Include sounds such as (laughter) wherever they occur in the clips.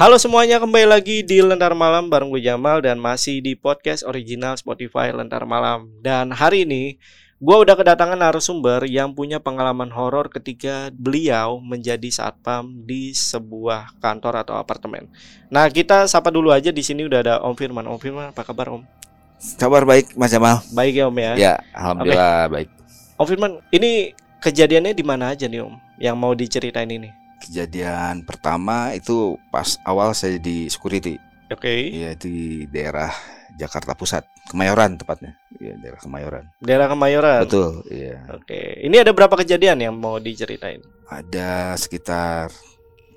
Halo semuanya, kembali lagi di Lentar Malam bareng gue Jamal dan masih di podcast original Spotify Lentar Malam. Dan hari ini gue udah kedatangan narasumber yang punya pengalaman horor ketika beliau menjadi satpam di sebuah kantor atau apartemen. Nah kita sapa dulu aja di sini udah ada Om Firman. Om Firman apa kabar Om? Kabar baik Mas Jamal. Baik ya Om ya. Ya, alhamdulillah baik. Om Firman, ini kejadiannya di mana aja nih Om? Yang mau diceritain ini? Kejadian pertama itu pas awal saya di security. Oke. Iya di daerah Jakarta Pusat, Kemayoran tepatnya. Iya daerah Kemayoran. Daerah Kemayoran. Betul, iya. Oke. Ini ada berapa kejadian yang mau diceritain? Ada sekitar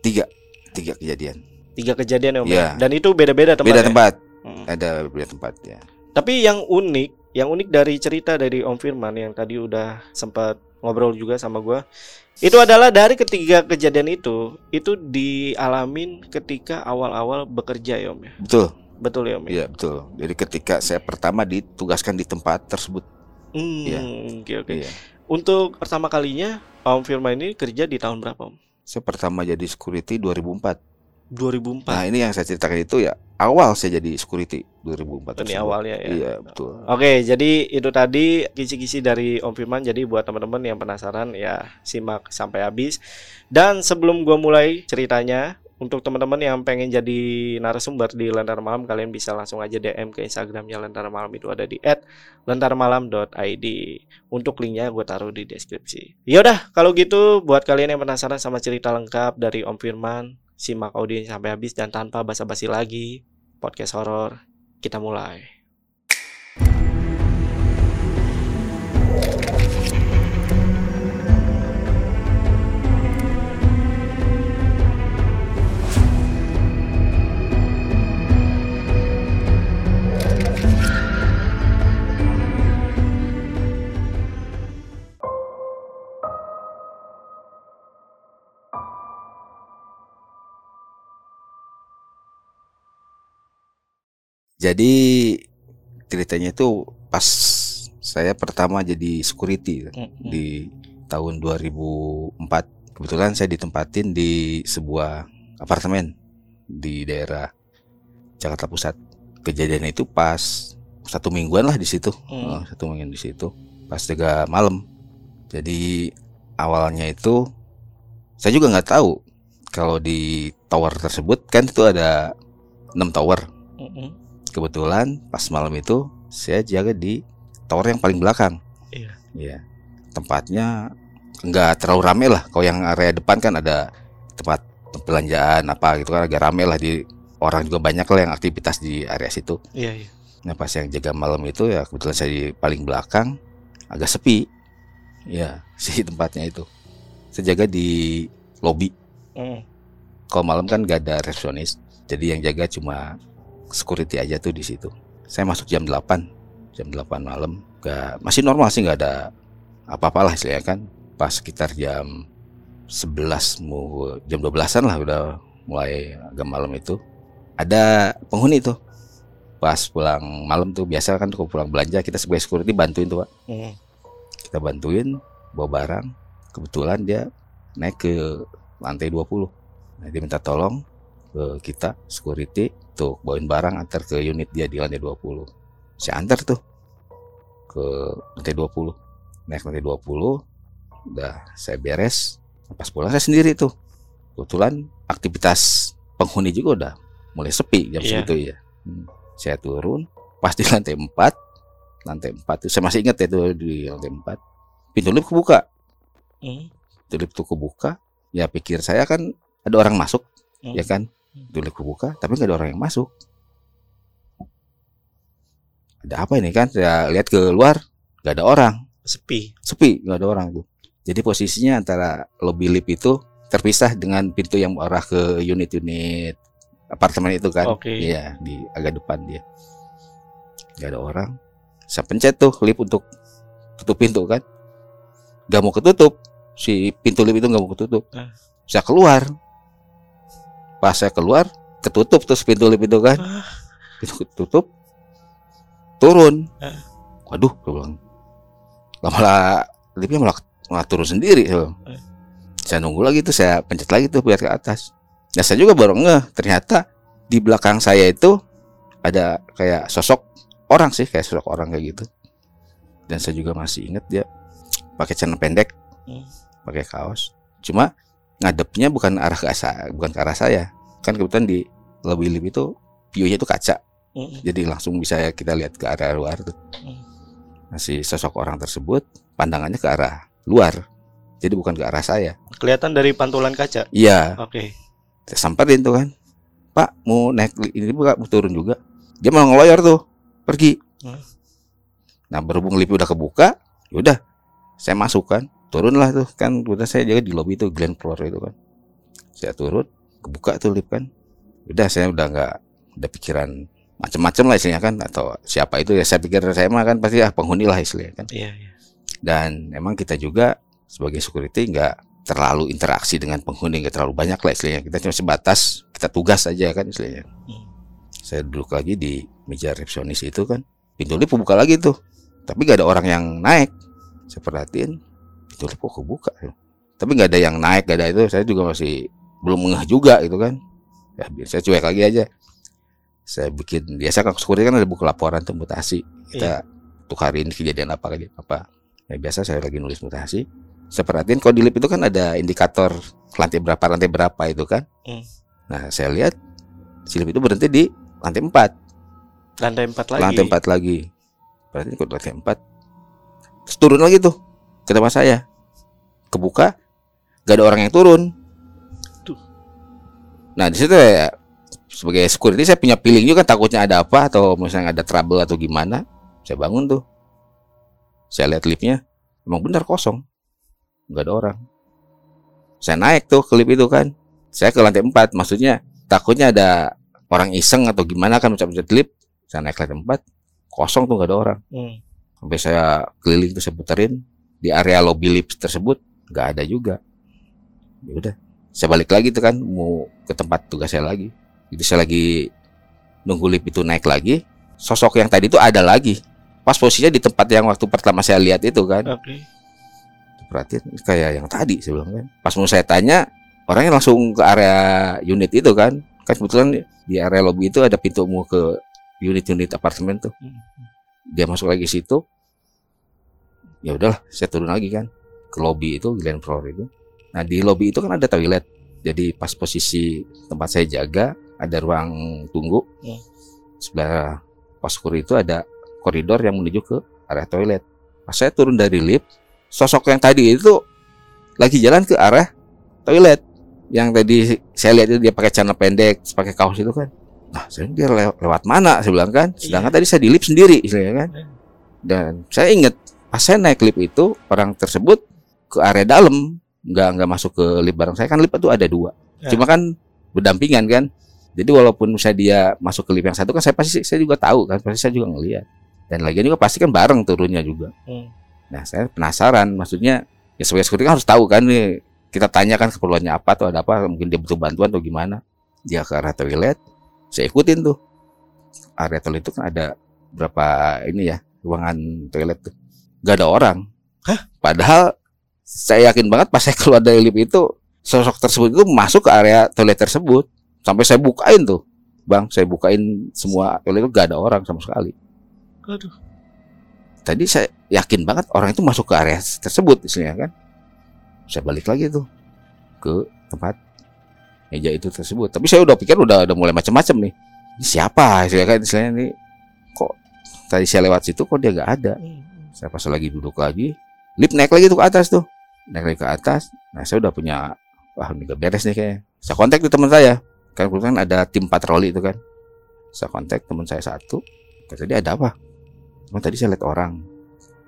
tiga tiga kejadian. Tiga kejadian ya Om. Iya. Dan itu beda-beda tempat. Beda ya? tempat. Hmm. Ada beda tempat ya. Tapi yang unik, yang unik dari cerita dari Om Firman yang tadi udah sempat ngobrol juga sama gua, itu adalah dari ketiga kejadian itu, itu dialamin ketika awal-awal bekerja ya Om ya. Betul. Betul ya Om ya. Iya betul. Jadi ketika saya pertama ditugaskan di tempat tersebut. Hmm, Iya. oke oke. Iya. Untuk pertama kalinya Om Firman ini kerja di tahun berapa Om? Saya pertama jadi security 2004. 2004. Nah ini yang saya ceritakan itu ya awal saya jadi security 2004. Ini awalnya ya. Iya betul. Oke, jadi itu tadi kisi-kisi dari Om Firman. Jadi buat teman-teman yang penasaran ya simak sampai habis. Dan sebelum gua mulai ceritanya, untuk teman-teman yang pengen jadi narasumber di Lentera Malam, kalian bisa langsung aja DM ke Instagramnya Lentera Malam itu ada di @lentaramalam.id. Untuk linknya gue taruh di deskripsi. Yaudah, kalau gitu buat kalian yang penasaran sama cerita lengkap dari Om Firman, simak audio sampai habis dan tanpa basa-basi lagi, podcast horor kita mulai. Jadi ceritanya itu pas saya pertama jadi security Mm-mm. di tahun 2004. Kebetulan saya ditempatin di sebuah apartemen di daerah Jakarta Pusat. Kejadian itu pas satu mingguan lah di situ, Hmm. Oh, satu mingguan di situ, pas tiga malam. Jadi awalnya itu saya juga nggak tahu kalau di tower tersebut kan itu ada 6 tower Mm-mm. Kebetulan pas malam itu saya jaga di tower yang paling belakang. Iya. Iya. Tempatnya nggak terlalu rame lah. Kalau yang area depan kan ada tempat perbelanjaan apa gitu kan agak rame lah di orang juga banyak lah yang aktivitas di area situ. Iya, iya. Nah pas yang jaga malam itu ya kebetulan saya di paling belakang agak sepi. Ya (laughs) si tempatnya itu. Saya jaga di lobby. Mm. Kalau malam kan gak ada resepsionis. Jadi yang jaga cuma security aja tuh di situ. Saya masuk jam 8. Jam 8 malam. Gak, masih normal sih nggak ada apa-apa lah istilahnya kan. Pas sekitar jam 11 mau jam 12-an lah udah mulai agak malam itu. Ada penghuni tuh. Pas pulang malam tuh biasa kan kalau pulang belanja kita sebagai security bantuin tuh Pak. Mm. Kita bantuin bawa barang. Kebetulan dia naik ke lantai 20. Nah, dia minta tolong ke kita security tuh bawain barang antar ke unit dia di lantai 20. Saya antar tuh ke lantai 20. Naik lantai 20 udah saya beres. Pas pulang saya sendiri tuh. Kebetulan aktivitas penghuni juga udah mulai sepi jam Iya. segitu ya. Hmm. Saya turun pas di lantai 4 lantai 4 tuh saya masih ingat ya tuh di lantai 4 pintu lift kebuka Mm. pintu lift tuh kebuka ya pikir saya kan ada orang masuk Mm. ya kan lift kebuka tapi nggak ada orang yang masuk ada apa ini kan saya lihat ke luar nggak ada orang Sepi. sepi nggak ada orang tuh jadi posisinya antara lobby lift itu terpisah dengan pintu yang arah ke unit-unit apartemen itu kan. Oke. Iya, di agak depan dia. Gak ada orang. Saya pencet tuh lift untuk tutup pintu kan. Gak mau ketutup. Si pintu lift itu gak mau ketutup. Ah. Saya keluar. Pas saya keluar, ketutup terus pintu lift itu kan. Ah. Pintu ketutup. Turun. Ah. Waduh, gue bilang. Lah malah liftnya malah, malah turun sendiri. Bilang. Ah. saya nunggu lagi tuh, saya pencet lagi tuh biar ke atas. Nah saya juga baru ngeh, ternyata di belakang saya itu ada kayak sosok orang sih, kayak sosok orang kayak gitu. Dan saya juga masih inget dia pakai celana pendek, Hmm. pakai kaos. Cuma ngadepnya bukan arah ke saya, bukan ke arah saya. Kan kebetulan di lobby lift itu view-nya itu kaca, Mm-mm. jadi langsung bisa kita lihat ke arah luar tuh. Hmm. Nah, si sosok orang tersebut pandangannya ke arah luar, jadi bukan ke arah saya. Kelihatan dari pantulan kaca. Iya, Oke. saya samperin tuh kan pak mau naik ini bukan mau turun juga dia malah ngeloyor tuh pergi Hmm. nah berhubung lift udah kebuka yaudah saya masuk kan turun lah tuh kan. Kebetulan saya jaga di lobby itu Glen Floor itu kan. Saya turun kebuka tuh lift kan. Udah saya udah nggak ada pikiran macam-macam lah istilahnya kan atau siapa itu ya. Saya pikir saya mah kan pasti ah penghuni lah istilahnya kan. Iya, iya. dan emang kita juga sebagai security nggak terlalu interaksi dengan penghuni nggak terlalu banyak lah istilahnya. Kita cuma sebatas kita tugas aja kan istilahnya. Hmm. saya duduk lagi di meja resepsionis itu kan. Pintu lift buka lagi tuh. Tapi nggak ada orang yang naik. Saya perhatiin lift kok kebuka ya. tapi nggak ada yang naik nggak ada itu. Saya juga masih belum ngeh juga gitu kan. Ya biar saya cuek lagi aja. Saya bikin biasa kan security kan ada buku laporan tuh mutasi. Kita untuk hari ini kejadian apa kejadian apa. Ya biasa saya lagi nulis mutasi. Saya perhatiin kalau di lift itu kan ada indikator lantai berapa lantai berapa itu kan. Hmm. nah saya lihat si lift itu berhenti di lantai 4 Lantai empat lagi. lantai 4 lagi. Berarti kok lantai 4 terus turun lagi tuh ke tempat saya kebuka gak ada orang yang turun. Tuh. nah di situ ya sebagai security saya punya feeling juga takutnya ada apa atau misalnya ada trouble atau gimana saya bangun tuh. Saya lihat liftnya emang benar kosong. Nggak ada orang. Saya naik tuh ke lift itu kan. Saya ke lantai 4 maksudnya takutnya ada orang iseng atau gimana kan mencet-mencet lift saya naik ke lantai 4 kosong tuh nggak ada orang. Hmm. sampai saya keliling tuh saya puterin di area lobby lift tersebut nggak ada juga. Ya udah saya balik lagi tuh kan mau ke tempat tugas saya lagi. Jadi saya lagi nunggu lift itu naik lagi sosok yang tadi itu ada lagi. Pas posisinya di tempat yang waktu pertama saya lihat itu kan. Oke. perhatiin kayak yang tadi bilang kan. Pas mau saya tanya orangnya langsung ke area unit itu kan. Kan kebetulan di area lobby itu ada pintu mau ke unit-unit apartemen tuh. Hmm. dia masuk lagi situ. Ya udahlah saya turun lagi kan ke lobby itu Glen Floor itu. Nah di lobby itu kan ada toilet. Jadi pas posisi tempat saya jaga ada ruang tunggu. Hmm. sebelah poskur itu ada koridor yang menuju ke area toilet. Pas saya turun dari lift sosok yang tadi itu lagi jalan ke arah toilet. Yang tadi saya lihat itu dia pakai celana pendek pakai kaos itu kan. Nah saya dia lew- lewat mana? Saya bilang kan. Sedangkan tadi saya di lift sendiri istilahnya kan. Iya. dan saya ingat pas saya naik lift itu orang tersebut ke area dalam nggak nggak masuk ke lift bareng saya kan lift itu ada dua Ya. cuma kan berdampingan kan jadi walaupun misalnya dia masuk ke lift yang satu kan saya pasti saya juga tahu kan pasti saya juga ngelihat dan lagian juga pasti kan bareng turunnya juga Hmm. Nah, saya penasaran, maksudnya ya sebagai security kan harus tahu kan nih. Kita tanyakan keperluannya apa atau ada apa, mungkin dia butuh bantuan atau gimana. Dia ke arah toilet, saya ikutin tuh. Area toilet itu kan ada berapa ini ya, ruangan toilet tuh. Gak ada orang. Hah? Padahal saya yakin banget pas saya keluar dari lift itu, sosok tersebut itu masuk ke area toilet tersebut. Sampai saya bukain tuh. Bang, saya bukain semua toilet itu gak ada orang sama sekali Aduh. tadi saya yakin banget orang itu masuk ke area tersebut istilahnya kan saya balik lagi tuh ke tempat meja itu tersebut tapi saya udah pikir udah udah mulai macam-macam nih ini siapa istilahnya kan istilahnya nih kok tadi saya lewat situ kok dia nggak ada Hmm. saya pas lagi duduk lagi lift naik lagi tuh ke atas tuh naik lagi ke atas. Nah saya udah punya wah ini gak beres nih kayaknya. Saya kontak tuh teman saya. Kan kebetulan ada tim patroli itu kan. Saya kontak teman saya satu. Kata dia ada apa? Cuma tadi saya lihat orang.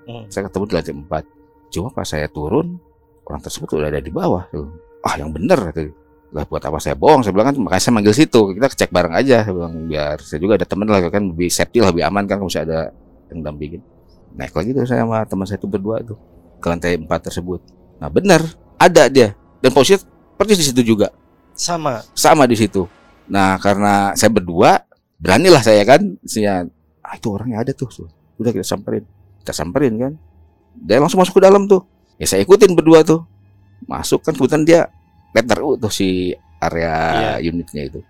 Hmm. saya ketemu di lantai 4 cuma pas saya turun orang tersebut udah ada di bawah tuh. Ah yang bener tuh lah buat apa saya bohong? Saya bilang kan makanya saya manggil situ. Kita cek bareng aja. Saya bilang biar saya juga ada temen lah kan lebih safety lah lebih aman kan kalau misalnya ada yang dampingin. Naik lagi tuh saya sama teman saya itu berdua tuh ke lantai empat tersebut nah benar. Ada dia. Dan posisi persis di situ juga. Sama. sama di situ. Nah karena saya berdua beranilah saya kan. Saya ah itu orangnya ada tuh tuh. udah kita samperin. Kita samperin kan. Dia langsung masuk ke dalam tuh. Ya saya ikutin berdua tuh. Masuk kan kebetulan dia letter U tuh si area unitnya itu.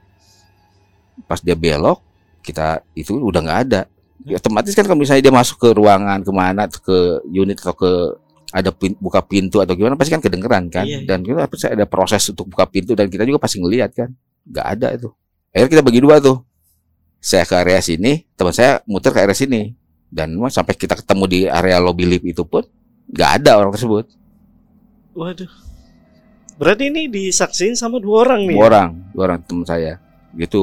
Pas dia belok kita itu udah nggak ada. Ya, otomatis kan kalau misalnya dia masuk ke ruangan ke mana ke unit atau ke ada pin- buka pintu atau gimana pasti kan kedengeran kan. Iya, iya. dan kita pasti ada proses untuk buka pintu dan kita juga pasti ngelihat kan. Nggak ada itu. Akhirnya kita bagi dua tuh. Saya ke area sini teman saya muter ke area sini. Dan sampai kita ketemu di area lobby lift itu pun nggak ada orang tersebut. Waduh. Berarti ini disaksin sama dua orang nih. dua orang dua orang teman saya. Gitu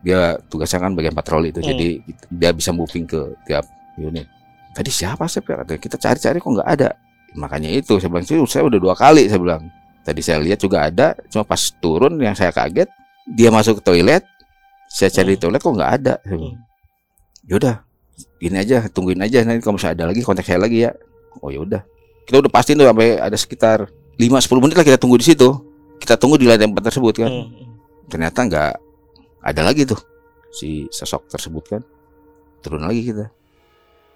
dia tugasnya kan bagian patroli itu Hmm. jadi dia bisa moving ke tiap unit. Tadi siapa sih kita cari-cari kok nggak ada makanya itu saya bilang "Sih, saya udah dua kali saya bilang. Tadi saya lihat juga ada cuma pas turun yang saya kaget dia masuk ke toilet saya cari di Hmm. toilet kok nggak ada? Saya bilang, yaudah gini aja tungguin aja nanti kalau misalnya ada lagi kontak saya lagi ya. Oh yaudah kita udah pastiin tuh sampai ada sekitar 5-10 menit lah kita tunggu di situ. Kita tunggu di lantai empat tersebut kan. Hmm, hmm. ternyata nggak ada lagi tuh si sosok tersebut kan. Turun lagi kita.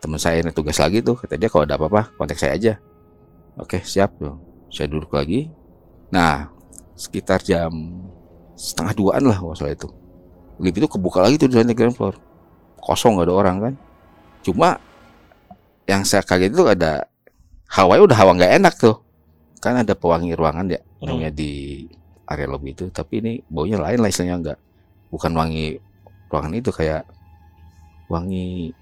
Teman saya yang tugas lagi tuh kata dia kalau ada apa-apa kontak saya aja oke siap. Tuh saya duduk lagi. Nah sekitar jam setengah duaan lah kalau salah itu. Lift itu kebuka lagi tuh di lantai ground floor. Kosong nggak ada orang kan? Cuma yang saya kaget itu ada hawanya udah hawa nggak enak tuh. Kan ada pewangi ruangan ya Hmm. namanya di area lobby itu. Tapi ini baunya lain lah istilahnya enggak bukan wangi ruangan itu kayak wangi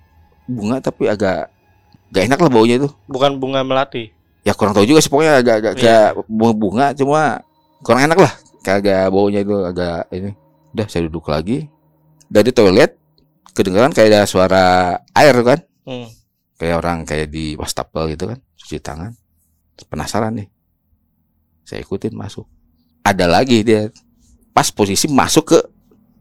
bunga tapi agak gak enak lah baunya itu Bukan bunga melati. Ya kurang tahu juga sih pokoknya agak agak Iya. kayak bunga bunga cuma kurang enak lah. Kayak agak baunya itu agak ini. Udah saya duduk lagi. Dari toilet kedengaran kayak ada suara air kan. Hmm. kayak orang kayak di wastafel gitu kan cuci tangan. Penasaran nih. Saya ikutin masuk. Ada lagi dia. Pas posisi masuk ke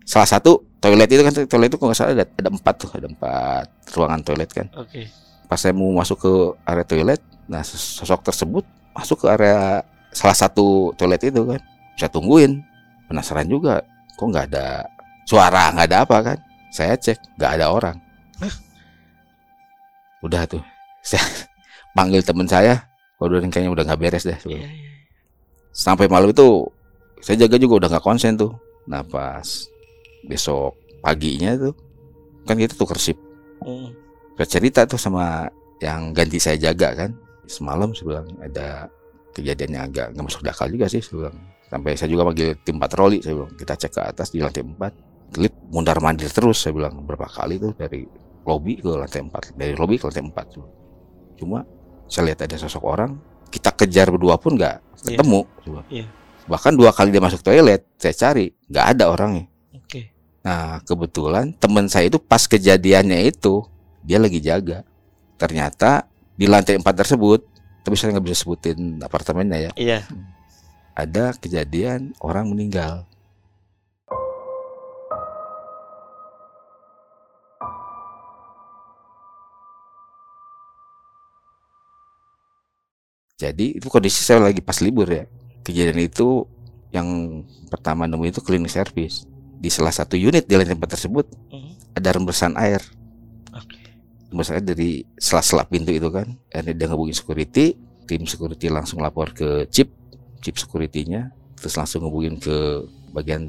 salah satu toilet itu kan toilet itu kalau nggak salah ada, ada empat tuh ada empat ruangan toilet kan. Oke. pas saya mau masuk ke area toilet nah sos- sosok tersebut masuk ke area salah satu toilet itu kan. Saya tungguin penasaran juga kok nggak ada suara nggak ada apa kan? Saya cek nggak ada orang. Udah tuh. (laughs) Saya panggil teman saya waduh ini kayaknya udah nggak beres deh. Iya, iya. sampai malam itu saya jaga juga udah nggak konsen tuh. Nah pas besok paginya tuh kan kita tuh Hmm. saya cerita tuh sama yang ganti saya jaga kan semalam saya bilang ada kejadian yang agak nggak masuk akal juga sih saya bilang sampai saya juga panggil tim patroli saya bilang kita cek ke atas di lantai 4 lift mundar mandir terus saya bilang berapa kali tuh dari lobby ke lantai 4 dari lobby ke lantai 4 tuh cuma saya lihat ada sosok orang kita kejar berdua pun nggak Iya. ketemu coba. Iya. bahkan dua kali dia masuk toilet saya cari nggak ada orangnya Oke. Nah, kebetulan teman saya itu pas kejadiannya itu dia lagi jaga. Ternyata di lantai 4 tersebut, tapi saya nggak bisa sebutin apartemennya ya, Iya. ada kejadian orang meninggal. Jadi itu kondisi saya lagi pas libur ya. Kejadian itu yang pertama nemu itu cleaning service. Di salah satu unit di lantai 4 tersebut Hmm. ada rembesan air. Air dari sela-sela pintu itu kan akhirnya dia ngehubungin security tim security langsung lapor ke chip chip security-nya terus langsung ngehubungin ke bagian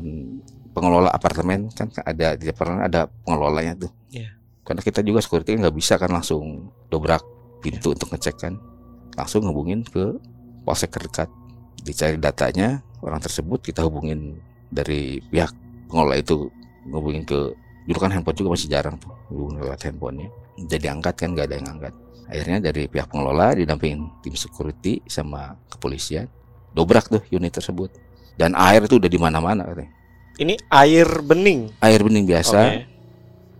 pengelola apartemen. Kan ada di apartemen ada pengelolanya tuh. Iya. karena kita juga security nggak bisa kan langsung dobrak pintu untuk ngecek kan. Langsung ngehubungin ke polsek terdekat. Dicari datanya orang tersebut kita hubungin dari pihak pengelola itu. Ngehubungin ke dulu kan handphone juga masih jarang tuh hubungin lewat handphonenya jadi angkat kan nggak ada yang angkat akhirnya dari pihak pengelola didampingin tim security sama kepolisian dobrak tuh unit tersebut dan air itu udah di mana-mana katanya Ini air bening. air bening biasa Oke.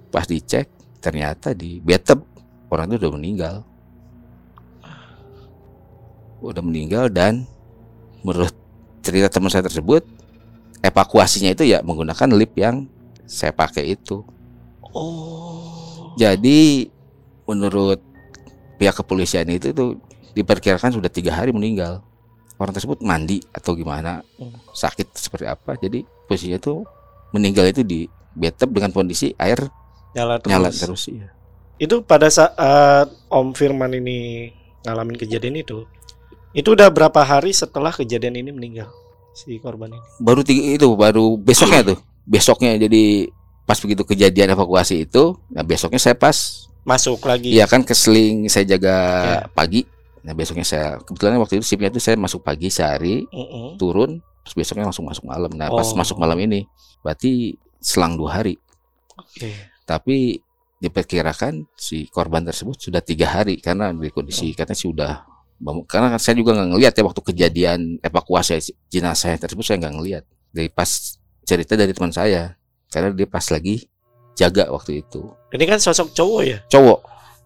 pas dicek ternyata di bathtub orang itu udah meninggal udah meninggal dan menurut cerita teman saya tersebut evakuasinya itu ya menggunakan lift yang saya pakai itu. Oh. Jadi menurut pihak kepolisian itu tuh diperkirakan sudah tiga hari meninggal. Orang tersebut mandi atau gimana, Hmm. sakit seperti apa. Jadi posisinya tuh meninggal itu di bathtub dengan kondisi air nyala terus. nyala terus. Iya. Itu pada saat Om Firman ini ngalamin kejadian itu, itu udah berapa hari setelah kejadian ini meninggal si korban ini? Baru tiga itu baru besoknya tuh. Besoknya jadi pas begitu kejadian evakuasi itu, nah besoknya saya pas Masuk lagi. Iya kan keseling saya jaga Iya. pagi. Nah besoknya saya kebetulan waktu itu shiftnya itu saya masuk pagi sehari Mm-mm. turun, terus besoknya langsung masuk malam. Nah pas Oh. masuk malam ini berarti selang dua hari. Oke. Tapi diperkirakan si korban tersebut sudah tiga hari karena di kondisi Oh. katanya sih udah bam- karena kan saya juga nggak ngelihat ya waktu kejadian evakuasi jenazah tersebut saya nggak ngelihat dari pas cerita dari teman saya karena dia pas lagi jaga waktu itu Ini kan sosok cowok ya. cowok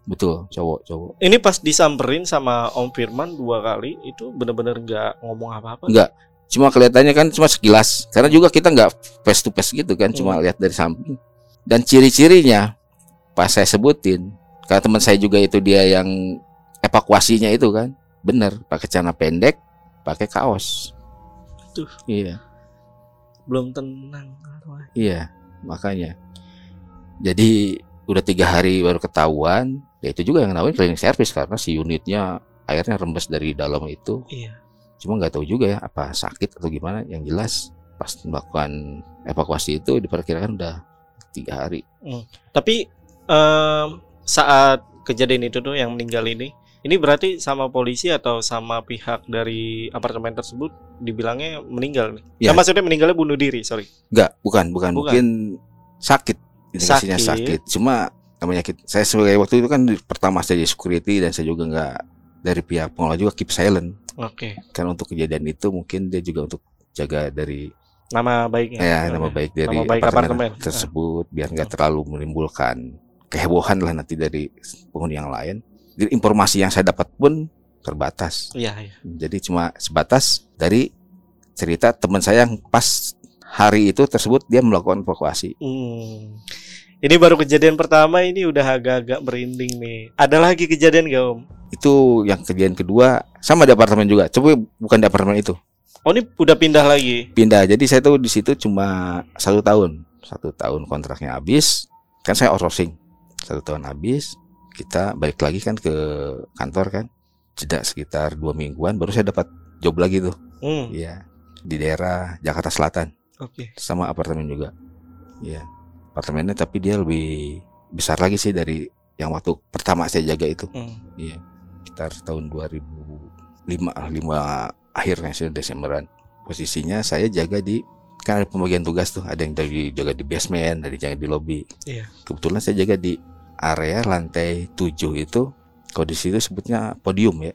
betul cowok cowok Ini pas disamperin sama Om Firman dua kali itu bener-bener nggak ngomong apa-apa. Nggak. cuma kelihatannya kan cuma sekilas karena juga kita nggak face to face gitu kan cuma Hmm. lihat dari samping dan ciri-cirinya pas saya sebutin karena teman saya juga itu dia yang evakuasinya itu kan bener pakai celana pendek pakai kaos Aduh. iya Belum tenang. iya makanya. Jadi udah tiga hari baru ketahuan ya itu juga yang namanya cleaning service karena si unitnya airnya rembes dari dalam itu. Iya. cuma nggak tahu juga ya apa sakit atau gimana. Yang jelas pas melakukan evakuasi itu diperkirakan udah tiga hari. Tapi em, saat kejadian itu tuh yang meninggal ini, ini berarti sama polisi atau sama pihak dari apartemen tersebut dibilangnya meninggal nih? Ya. Nah, maksudnya meninggalnya bunuh diri, sorry. nggak bukan bukan Bukan. mungkin sakit indikasinya Sakit. sakit. cuma namanya kita, saya sebagai waktu itu kan pertama saya jadi security dan saya juga nggak dari pihak pengelola juga keep silent Oke. karena untuk kejadian itu mungkin dia juga untuk jaga dari Nama baiknya. ya nama baik dari Nama baik apartemen, apartemen. tersebut biar nggak terlalu menimbulkan kehebohan lah nanti dari penghuni yang lain. Jadi informasi yang saya dapat pun terbatas. Iya, iya. Jadi cuma sebatas dari cerita teman saya yang pas hari itu tersebut dia melakukan evakuasi. Hmm. Ini baru kejadian pertama ini udah agak-agak merinding nih. Ada lagi kejadian gak Om? Itu yang kejadian kedua sama di apartemen juga. Coba bukan di apartemen itu. Oh ini udah pindah lagi. Pindah. Jadi saya tuh di situ cuma satu tahun. Satu tahun kontraknya habis. Kan saya outsourcing. Satu tahun habis. Kita balik lagi kan ke kantor kan. Jeda sekitar dua mingguan baru saya dapat job lagi tuh. Hmm. Iya. Di daerah Jakarta Selatan. Oke. sama apartemen juga. Iya. Apartemennya tapi dia lebih besar lagi sih dari yang waktu pertama saya jaga itu. Hmm. Iya. Sekitar tahun 2005 ah, lima akhirnya sih Desemberan. Posisinya saya jaga di kan ada pembagian tugas tuh, ada yang dari jaga di basement, ada yang jaga di lobby. Iya. Kebetulan saya jaga di area lantai 7 itu kalau di situ sebutnya podium ya.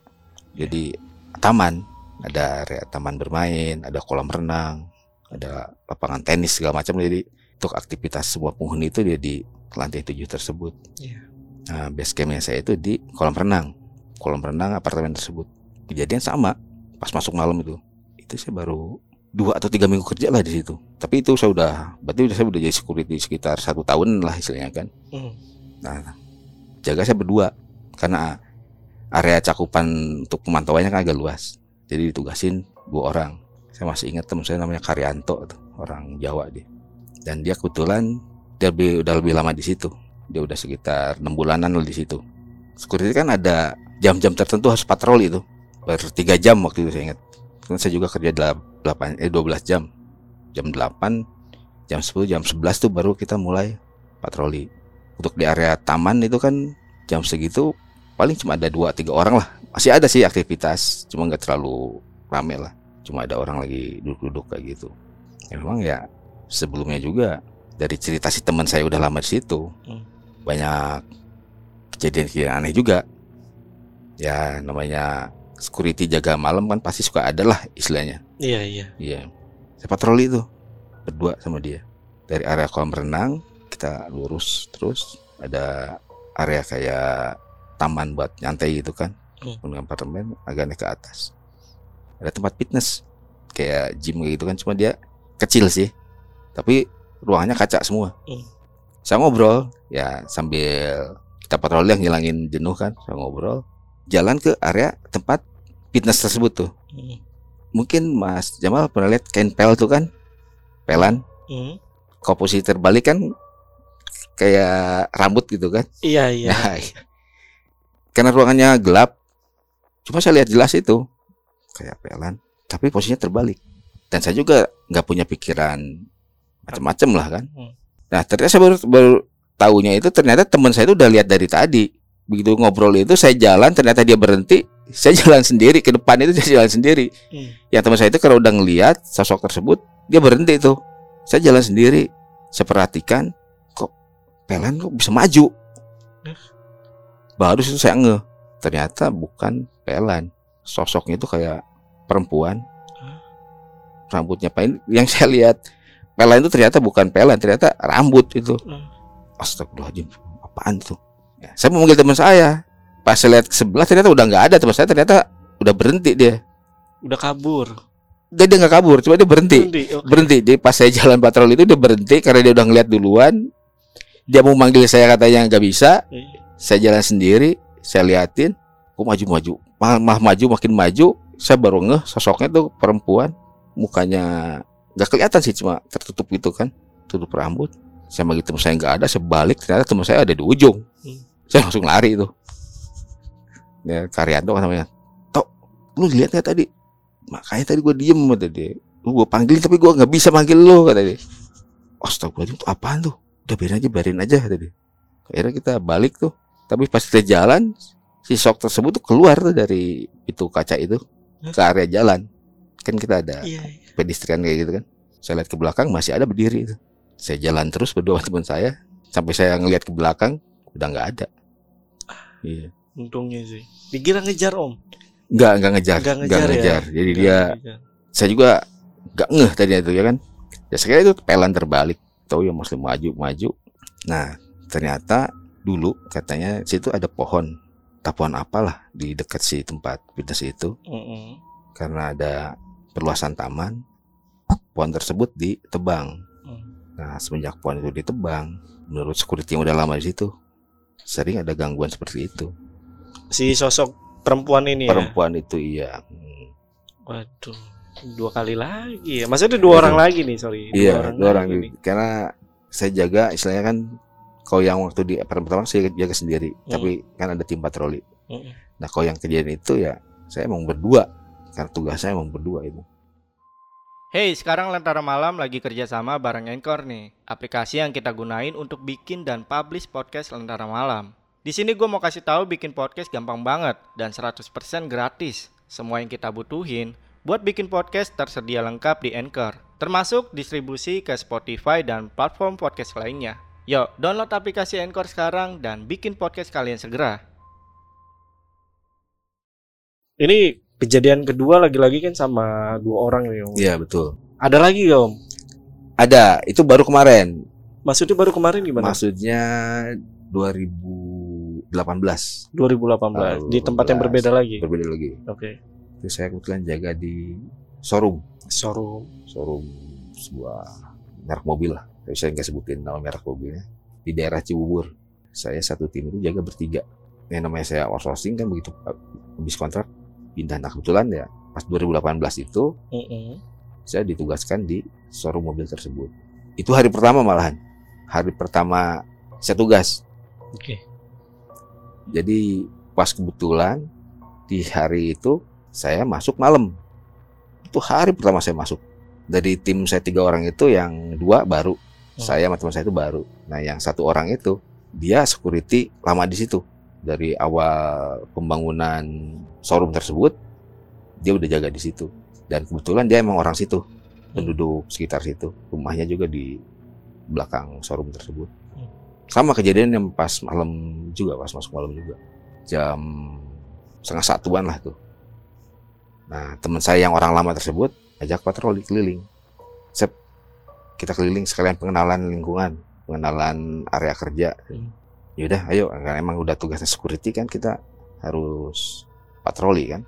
Jadi taman, ada area taman bermain, ada kolam renang, ada lapangan tenis segala macam jadi untuk aktivitas semua penghuni itu dia di lantai 7 tersebut. Iya. Nah, base campnya saya itu di kolam renang. Kolam renang apartemen tersebut. Kejadian sama pas masuk malam itu. Itu saya baru dua atau tiga minggu kerja lah di situ. Tapi itu saya udah, berarti saya udah jadi security sekitar satu tahun lah istilahnya kan. Hmm. Nah, jaga saya berdua karena area cakupan untuk pemantauannya kan agak luas. Jadi ditugasin dua orang. Saya masih ingat teman saya namanya Karyanto, orang Jawa dia. Dan dia kebetulan dia lebih, udah lebih lama di situ. Dia udah sekitar enam bulanan lah di situ. Security kan ada jam-jam tertentu harus patroli itu. Per tiga jam waktu itu saya ingat. Karena saya juga kerja delapan eh 12 jam. Jam 8, jam 10, jam 11 tuh baru kita mulai patroli untuk di area taman itu kan jam segitu paling cuma ada dua tiga orang lah masih ada sih aktivitas cuma nggak terlalu rame lah cuma ada orang lagi duduk-duduk kayak gitu ya memang ya sebelumnya juga dari cerita si teman saya udah lama di situ Hmm. banyak kejadian-kejadian aneh juga ya namanya security jaga malam kan pasti suka ada lah istilahnya Iya, iya. Iya. Saya patroli tuh berdua sama dia. Dari area kolam renang kita lurus terus ada area kayak taman buat nyantai gitu kan. Hmm. Punya apartemen agak naik ke atas. Ada tempat fitness kayak gym gitu kan cuma dia kecil sih tapi ruangannya kaca semua Hmm. saya ngobrol ya sambil kita patroli yang ngilangin jenuh kan saya ngobrol jalan ke area tempat fitness tersebut tuh Hmm. mungkin Mas Jamal pernah lihat kain pel tuh kan pelan Hmm. komposisi terbalik kan kayak rambut gitu kan Iya iya. Nah, karena ruangannya gelap, cuma saya lihat jelas itu kayak pelan, tapi posisinya terbalik. Dan saya juga nggak punya pikiran macam-macam lah kan. Hmm. Nah ternyata saya baru, baru tahunya itu ternyata teman saya itu udah lihat dari tadi. Begitu ngobrol itu saya jalan, ternyata dia berhenti, saya (laughs) jalan sendiri ke depan itu saya jalan sendiri. Hmm. Yang teman saya itu kalau udah ngelihat sosok tersebut, dia berhenti itu. Saya jalan sendiri, saya perhatikan pelan kok bisa maju. Baru itu saya ngeh, ternyata bukan pelan. Sosoknya itu kayak perempuan. Rambutnya pain yang saya lihat pelan itu ternyata bukan pelan, ternyata rambut itu. Astagfirullahaladzim, apaan tuh? Ya, saya memanggil teman saya. Pas saya lihat ke sebelah ternyata udah nggak ada teman saya ternyata udah berhenti dia. Udah kabur. Dia dia nggak kabur, cuma dia berhenti. Berhenti. Oke. berhenti jadi pas saya jalan patroli itu dia berhenti karena dia udah ngeliat duluan dia mau manggil saya katanya nggak bisa. Iya. saya jalan sendiri saya liatin kok maju maju mah, mah maju makin maju. Saya baru ngeh sosoknya tuh perempuan mukanya nggak kelihatan sih cuma tertutup gitu kan tutup rambut. Saya manggil teman saya nggak ada. Saya balik ternyata teman saya ada di ujung. Hmm. saya langsung lari itu ya Karyanto kan namanya. Tok lu lihat nggak tadi? Makanya tadi gue diem kata dia. Lu gue panggil tapi gue nggak bisa manggil lu kata dia. Astagfirullahaladzim itu apaan tuh udah biarin aja biarin aja kata dia. Akhirnya kita balik tuh. Tapi pas kita jalan si sok tersebut tuh keluar tuh dari itu kaca itu. Ke area jalan. Kan kita ada Iya. iya. pedestrian kayak gitu kan. Saya lihat ke belakang masih ada berdiri itu. Saya jalan terus berdua teman saya. Sampai saya ngelihat ke belakang udah nggak ada. Iya. Untungnya sih. Dikira ngejar om. nggak nggak ngejar. Nggak nggak ngejar ya? ngejar. Jadi Nggak dia ngejar. saya juga nggak ngeh tadi itu ya kan? Ya kira itu pelan terbalik tahu ya muslim maju maju nah ternyata dulu katanya situ ada pohon tak pohon apalah di dekat si tempat fitness itu Mm-mm. karena ada perluasan taman pohon tersebut ditebang Hmm. nah semenjak pohon itu ditebang menurut security yang udah lama di situ sering ada gangguan seperti itu Si sosok perempuan ini ya. perempuan itu iya Hmm. Waduh. Dua kali lagi ya. Maksudnya dua Waduh. orang lagi nih, sorry. Iya, dua orang lagi ini. Karena saya jaga istilahnya kan kalau yang waktu di pertama saya jaga sendiri, Hmm. tapi kan ada tim patroli. Mm-mm. Nah, kalau yang kejadian itu ya saya emang berdua. Karena tugas saya emang berdua itu. Hey, sekarang Lentera Malam lagi kerjasama bareng Anchor nih, aplikasi yang kita gunain untuk bikin dan publish podcast Lentera Malam. Di sini gue mau kasih tahu bikin podcast gampang banget dan 100% gratis. Semua yang kita butuhin buat bikin podcast tersedia lengkap di Anchor, termasuk distribusi ke Spotify dan platform podcast lainnya. Yuk, download aplikasi Anchor sekarang dan bikin podcast kalian segera. Ini kejadian kedua lagi-lagi kan sama dua orang nih om. Iya, betul. Ada lagi gak om? Ada, itu baru kemarin. Maksudnya baru kemarin gimana? Maksudnya 2018. 2018 di 2018. tempat yang berbeda lagi. Berbeda lagi. Oke. Itu saya kebetulan jaga di showroom, Showroom. showroom sebuah merek mobil lah. Tapi saya nggak sebutin nama merek mobilnya. Di daerah Cibubur. Saya satu tim itu jaga bertiga. Yang namanya saya outsourcing kan begitu habis kontrak pindah. Nah kebetulan ya pas 2018 itu Mm-mm. saya ditugaskan di showroom mobil tersebut. Itu hari pertama malahan. Hari pertama saya tugas. Oke. Jadi pas kebetulan di hari itu saya masuk malam. Itu hari pertama saya masuk. Dari tim saya tiga orang itu yang dua baru, Hmm. saya sama teman saya itu baru. Nah yang satu orang itu dia security lama di situ. Dari awal pembangunan showroom tersebut dia udah jaga di situ. Dan kebetulan dia emang orang situ, penduduk sekitar situ. Rumahnya juga di belakang showroom tersebut. Hmm. Sama kejadian yang pas malam juga, pas masuk malam juga. Jam setengah satuan lah tuh. Nah, teman saya yang orang lama tersebut ajak patroli keliling. Sep, kita keliling sekalian pengenalan lingkungan, pengenalan area kerja. Hmm. Yaudah, ayo, karena emang udah tugasnya security kan kita harus patroli kan.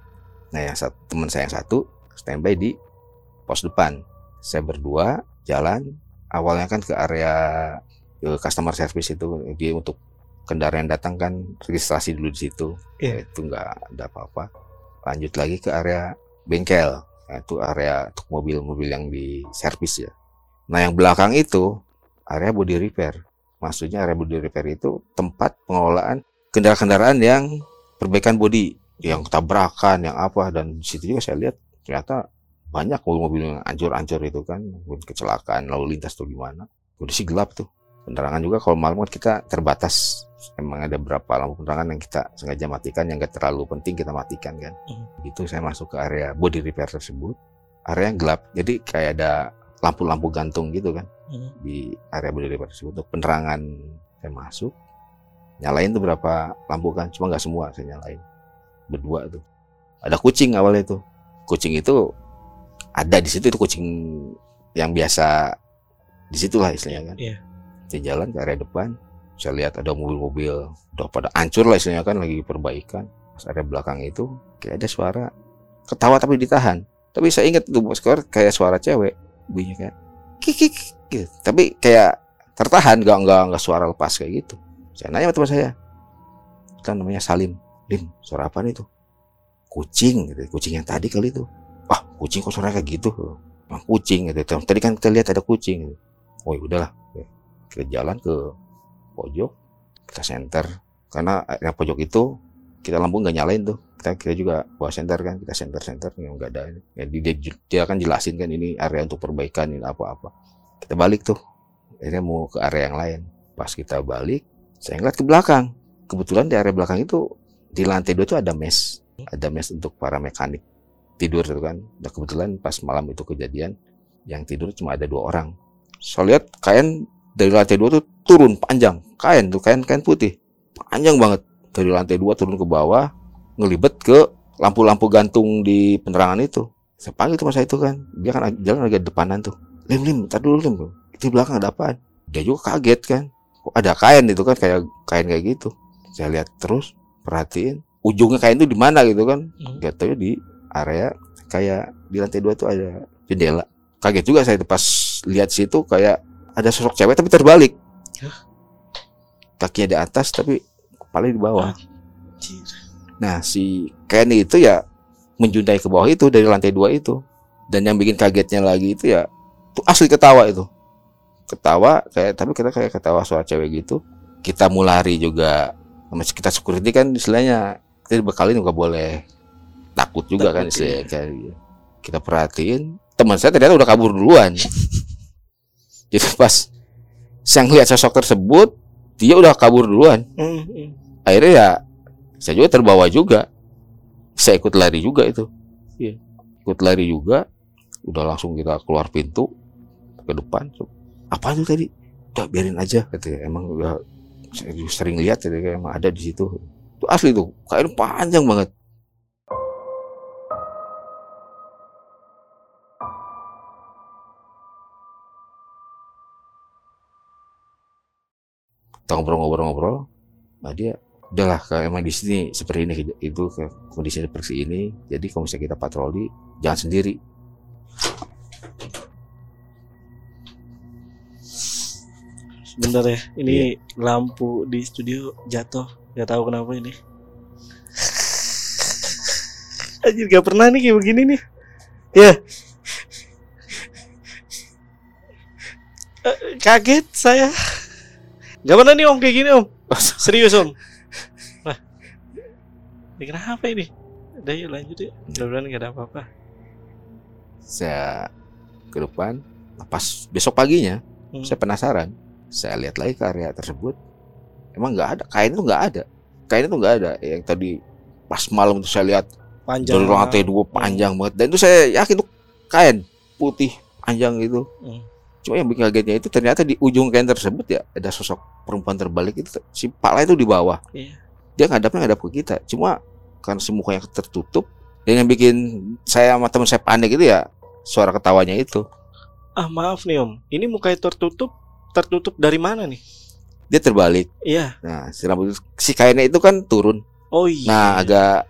Nah, yang satu, teman saya yang satu standby di pos depan. saya berdua jalan awalnya kan ke area ke customer service itu dia untuk kendaraan datang kan registrasi dulu di situ Iya. itu nggak ada apa-apa lanjut lagi ke area bengkel. Nah, itu area untuk mobil-mobil yang di servis ya. Nah yang belakang itu area body repair. Maksudnya area body repair itu tempat pengelolaan kendaraan-kendaraan yang perbaikan bodi yang tabrakan yang apa dan di situ juga saya lihat ternyata banyak mobil-mobil yang ancur-ancur itu kan. Kecelakaan lalu lintas tuh gimana. Sih gelap tuh penerangan juga kalau malam kan kita terbatas. Emang ada berapa lampu penerangan yang kita sengaja matikan yang gak terlalu penting kita matikan kan? Hmm. itu saya masuk ke area body repair tersebut. Area yang gelap jadi kayak ada lampu-lampu gantung gitu kan? Hmm. di area body repair tersebut. Untuk penerangan saya masuk nyalain tuh berapa lampu kan? Cuma nggak semua saya nyalain. Berdua tuh. Ada kucing awalnya tuh. Kucing itu ada di situ itu kucing yang biasa di situ lah istilahnya kan? Iya. Saya jalan ke area depan saya lihat ada mobil-mobil udah pada hancur lah istilahnya kan lagi perbaikan. Pas area belakang itu kayak ada suara ketawa tapi ditahan. Tapi saya ingat tuh skor kayak suara cewek bunyinya kayak kikik gitu. tapi kayak tertahan nggak nggak nggak suara lepas kayak gitu. Saya nanya sama teman saya kan namanya Salim. Lim suara apa nih tuh kucing gitu. Kucing yang tadi kali itu. Wah kucing kok suara kayak gitu? Kucing gitu. Tadi kan kita lihat ada kucing gitu. oh ya udahlah kita jalan ke pojok kita center. Karena yang pojok itu kita lampu nggak nyalain tuh. Kita kita juga bawa center kan kita center center yang nggak ada ya, dia, dia akan jelasin kan ini area untuk perbaikan ini apa apa kita balik tuh akhirnya mau ke area yang lain. Pas kita balik saya ngeliat ke belakang. Kebetulan di area belakang itu di lantai dua itu ada mes. Ada mes untuk para mekanik tidur tuh kan. Nah kebetulan pas malam itu kejadian yang tidur cuma ada dua orang. Saya lihat kain dari lantai dua tuh turun panjang. Kain tuh kain kain putih. Panjang banget. Dari lantai dua turun ke bawah ngelibet ke lampu-lampu gantung di penerangan itu. Saya panggil teman saya itu kan. Dia kan jalan agak depanan tuh. Lim lim ntar dulu lim. Itu di belakang ada apaan? Dia juga kaget kan. Kok ada kain itu kan kayak kain kayak gitu. Saya lihat terus perhatiin ujungnya kain itu di mana gitu kan. Hmm. Gak tahu di area kayak di lantai dua tuh ada jendela. Kaget juga saya pas lihat situ kayak ada sosok cewek tapi terbalik. Kakinya di atas tapi kepala di bawah. Anjir. nah si Kenny itu ya menjuntai ke bawah itu dari lantai dua itu. Dan yang bikin kagetnya lagi itu ya tuh asli ketawa itu. Ketawa kayak tapi kita kayak ketawa suara cewek gitu. Kita mau lari juga sama kita security kan istilahnya kita dibekalin nggak boleh. Takut juga kan Takut, istilahnya kan. kita perhatiin. Teman saya ternyata udah kabur duluan (laughs) jadi pas saya ngeliat sosok tersebut dia udah kabur duluan. Hmm, akhirnya ya saya juga terbawa juga. Saya ikut lari juga itu. Iya. ikut lari juga udah langsung kita keluar pintu ke depan. Apa itu tadi? Udah biarin aja katanya emang udah sering lihat katanya emang ada di situ. Itu asli tuh kain panjang banget kita ngobrol-ngobrol-ngobrol nah dia udahlah kalau emang di sini seperti ini itu kondisi seperti ini jadi kalau misalnya kita patroli jangan sendiri Bentar ya, ini lampu di studio jatuh, nggak tahu kenapa ini. (laughs) Anjir gak pernah nih kayak begini nih. Ya. Eh, Kaget saya. Gak pernah nih om kayak gini om. (laughs) Serius om. Wah. Ini kenapa ini? Udah yuk lanjut ya. Mudah-mudahan gak ada apa-apa. saya ke depan Nah, pas besok paginya Hmm. saya penasaran saya lihat lagi ke area tersebut emang nggak ada kain itu nggak ada kain itu nggak ada yang tadi pas malam itu saya lihat Panjang. dari lantai dua panjang banget dan itu saya yakin itu kain putih panjang gitu Hmm. Cuma yang bikin kagetnya itu ternyata di ujung kain tersebut ya ada sosok perempuan terbalik itu si pala itu di bawah Iya. dia ngadapnya ngadap ke kita cuma karena si mukanya tertutup dan yang bikin saya sama teman saya panik itu ya suara ketawanya itu Ah maaf nih om, ini mukanya tertutup, tertutup dari mana nih? dia terbalik Iya. nah si rambut si kainnya itu kan turun Oh iya. nah agak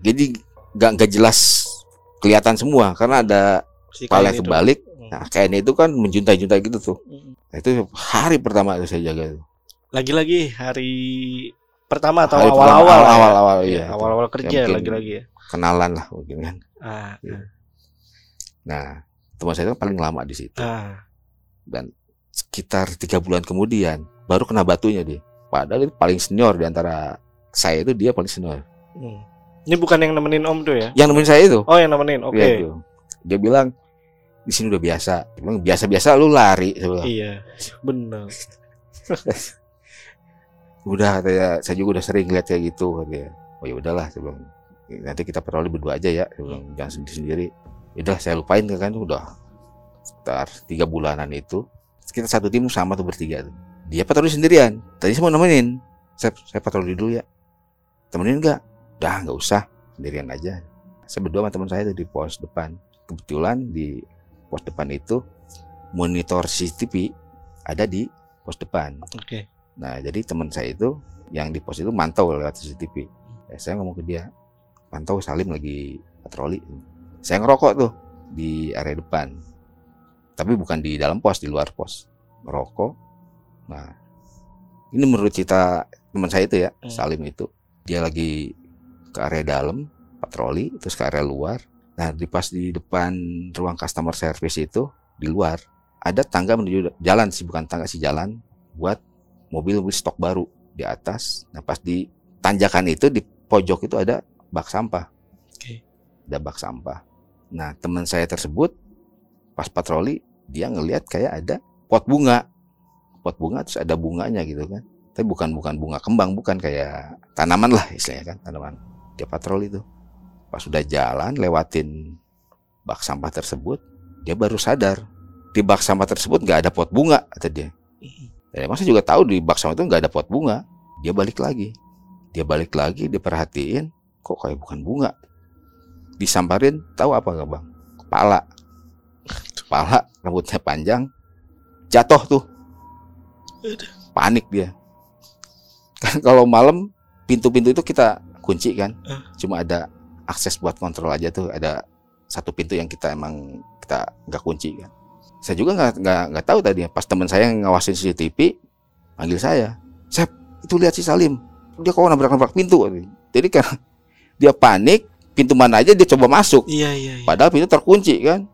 jadi nggak nggak jelas kelihatan semua karena ada Si kepala kain itu. kebalik Hmm. nah kainnya itu kan menjuntai-juntai gitu tuh Hmm. nah, itu hari pertama itu saya jaga itu Lagi-lagi hari pertama atau pertama, awal-awal ya? awal-awal Iya, iya awal-awal kerja lagi-lagi ya. kenalan lah mungkin kan Ah, Iya. nah teman saya itu paling lama di situ ah. dan sekitar tiga bulan kemudian baru kena batunya dia padahal itu paling senior di antara saya itu dia paling senior Hmm. Ini bukan yang nemenin Om tuh ya? yang nemenin saya itu Oh, yang nemenin. Oke. Dia itu. Dia bilang di sini udah biasa. Dia bilang biasa-biasa lu lari bilang. Iya, benar. (laughs) udah katanya saya juga udah sering lihat kayak gitu katanya. Oh ya udahlah bilang. Nanti kita patroli berdua aja ya. Bilang jangan sendiri. Sendiri udah saya lupain kan udah sekitar tiga bulanan itu. Kita satu tim sama tuh bertiga tuh. Dia patroli sendirian. Tadi saya mau nemenin. Saya, saya patroli dulu ya. Temenin nggak? Udah nggak usah. Sendirian aja. Saya berdua sama teman saya tuh di pos depan kebetulan di pos depan itu monitor CCTV ada di pos depan Oke. Nah, jadi teman saya itu yang di pos itu mantau lewat CCTV. Ya, saya ngomong ke dia, pantau Salim lagi patroli. Saya ngerokok tuh di area depan. Tapi bukan di dalam pos, di luar pos. Ngerokok. Nah, ini menurut cerita teman saya itu ya, Hmm. Salim itu. Dia lagi ke area dalam, patroli, terus ke area luar. Nah, di pas di depan ruang customer service itu, di luar, ada tangga menuju jalan sih, bukan tangga sih jalan, buat mobil-mobil stok baru di atas. Nah pas di tanjakan itu di pojok itu ada bak sampah. Oke. Ada bak sampah. Nah teman saya tersebut pas patroli dia ngelihat kayak ada pot bunga, pot bunga terus ada bunganya gitu kan. Tapi bukan bukan bunga kembang, bukan kayak tanaman lah istilahnya kan tanaman. Dia patroli itu. Pas sudah jalan lewatin bak sampah tersebut, dia baru sadar di bak sampah tersebut nggak ada pot bunga kata dia. Ya, emang saya juga tahu di bak sampah itu nggak ada pot bunga. Dia balik lagi. Dia balik lagi, dia perhatiin, kok kayak bukan bunga. Disambarin, tahu apa nggak bang? Kepala. Kepala, rambutnya panjang, jatuh tuh. Panik dia. Kan kalau malam pintu-pintu itu kita kunci kan, cuma ada akses buat kontrol aja tuh, ada satu pintu yang kita emang kita nggak kunci kan. Saya juga nggak nggak nggak tahu tadi pas teman saya yang ngawasin CCTV panggil saya Sep itu lihat si Salim dia kok nabrak-nabrak pintu? Jadi kan (laughs) dia panik pintu mana aja dia coba masuk. Iya, iya, iya. padahal pintu terkunci kan.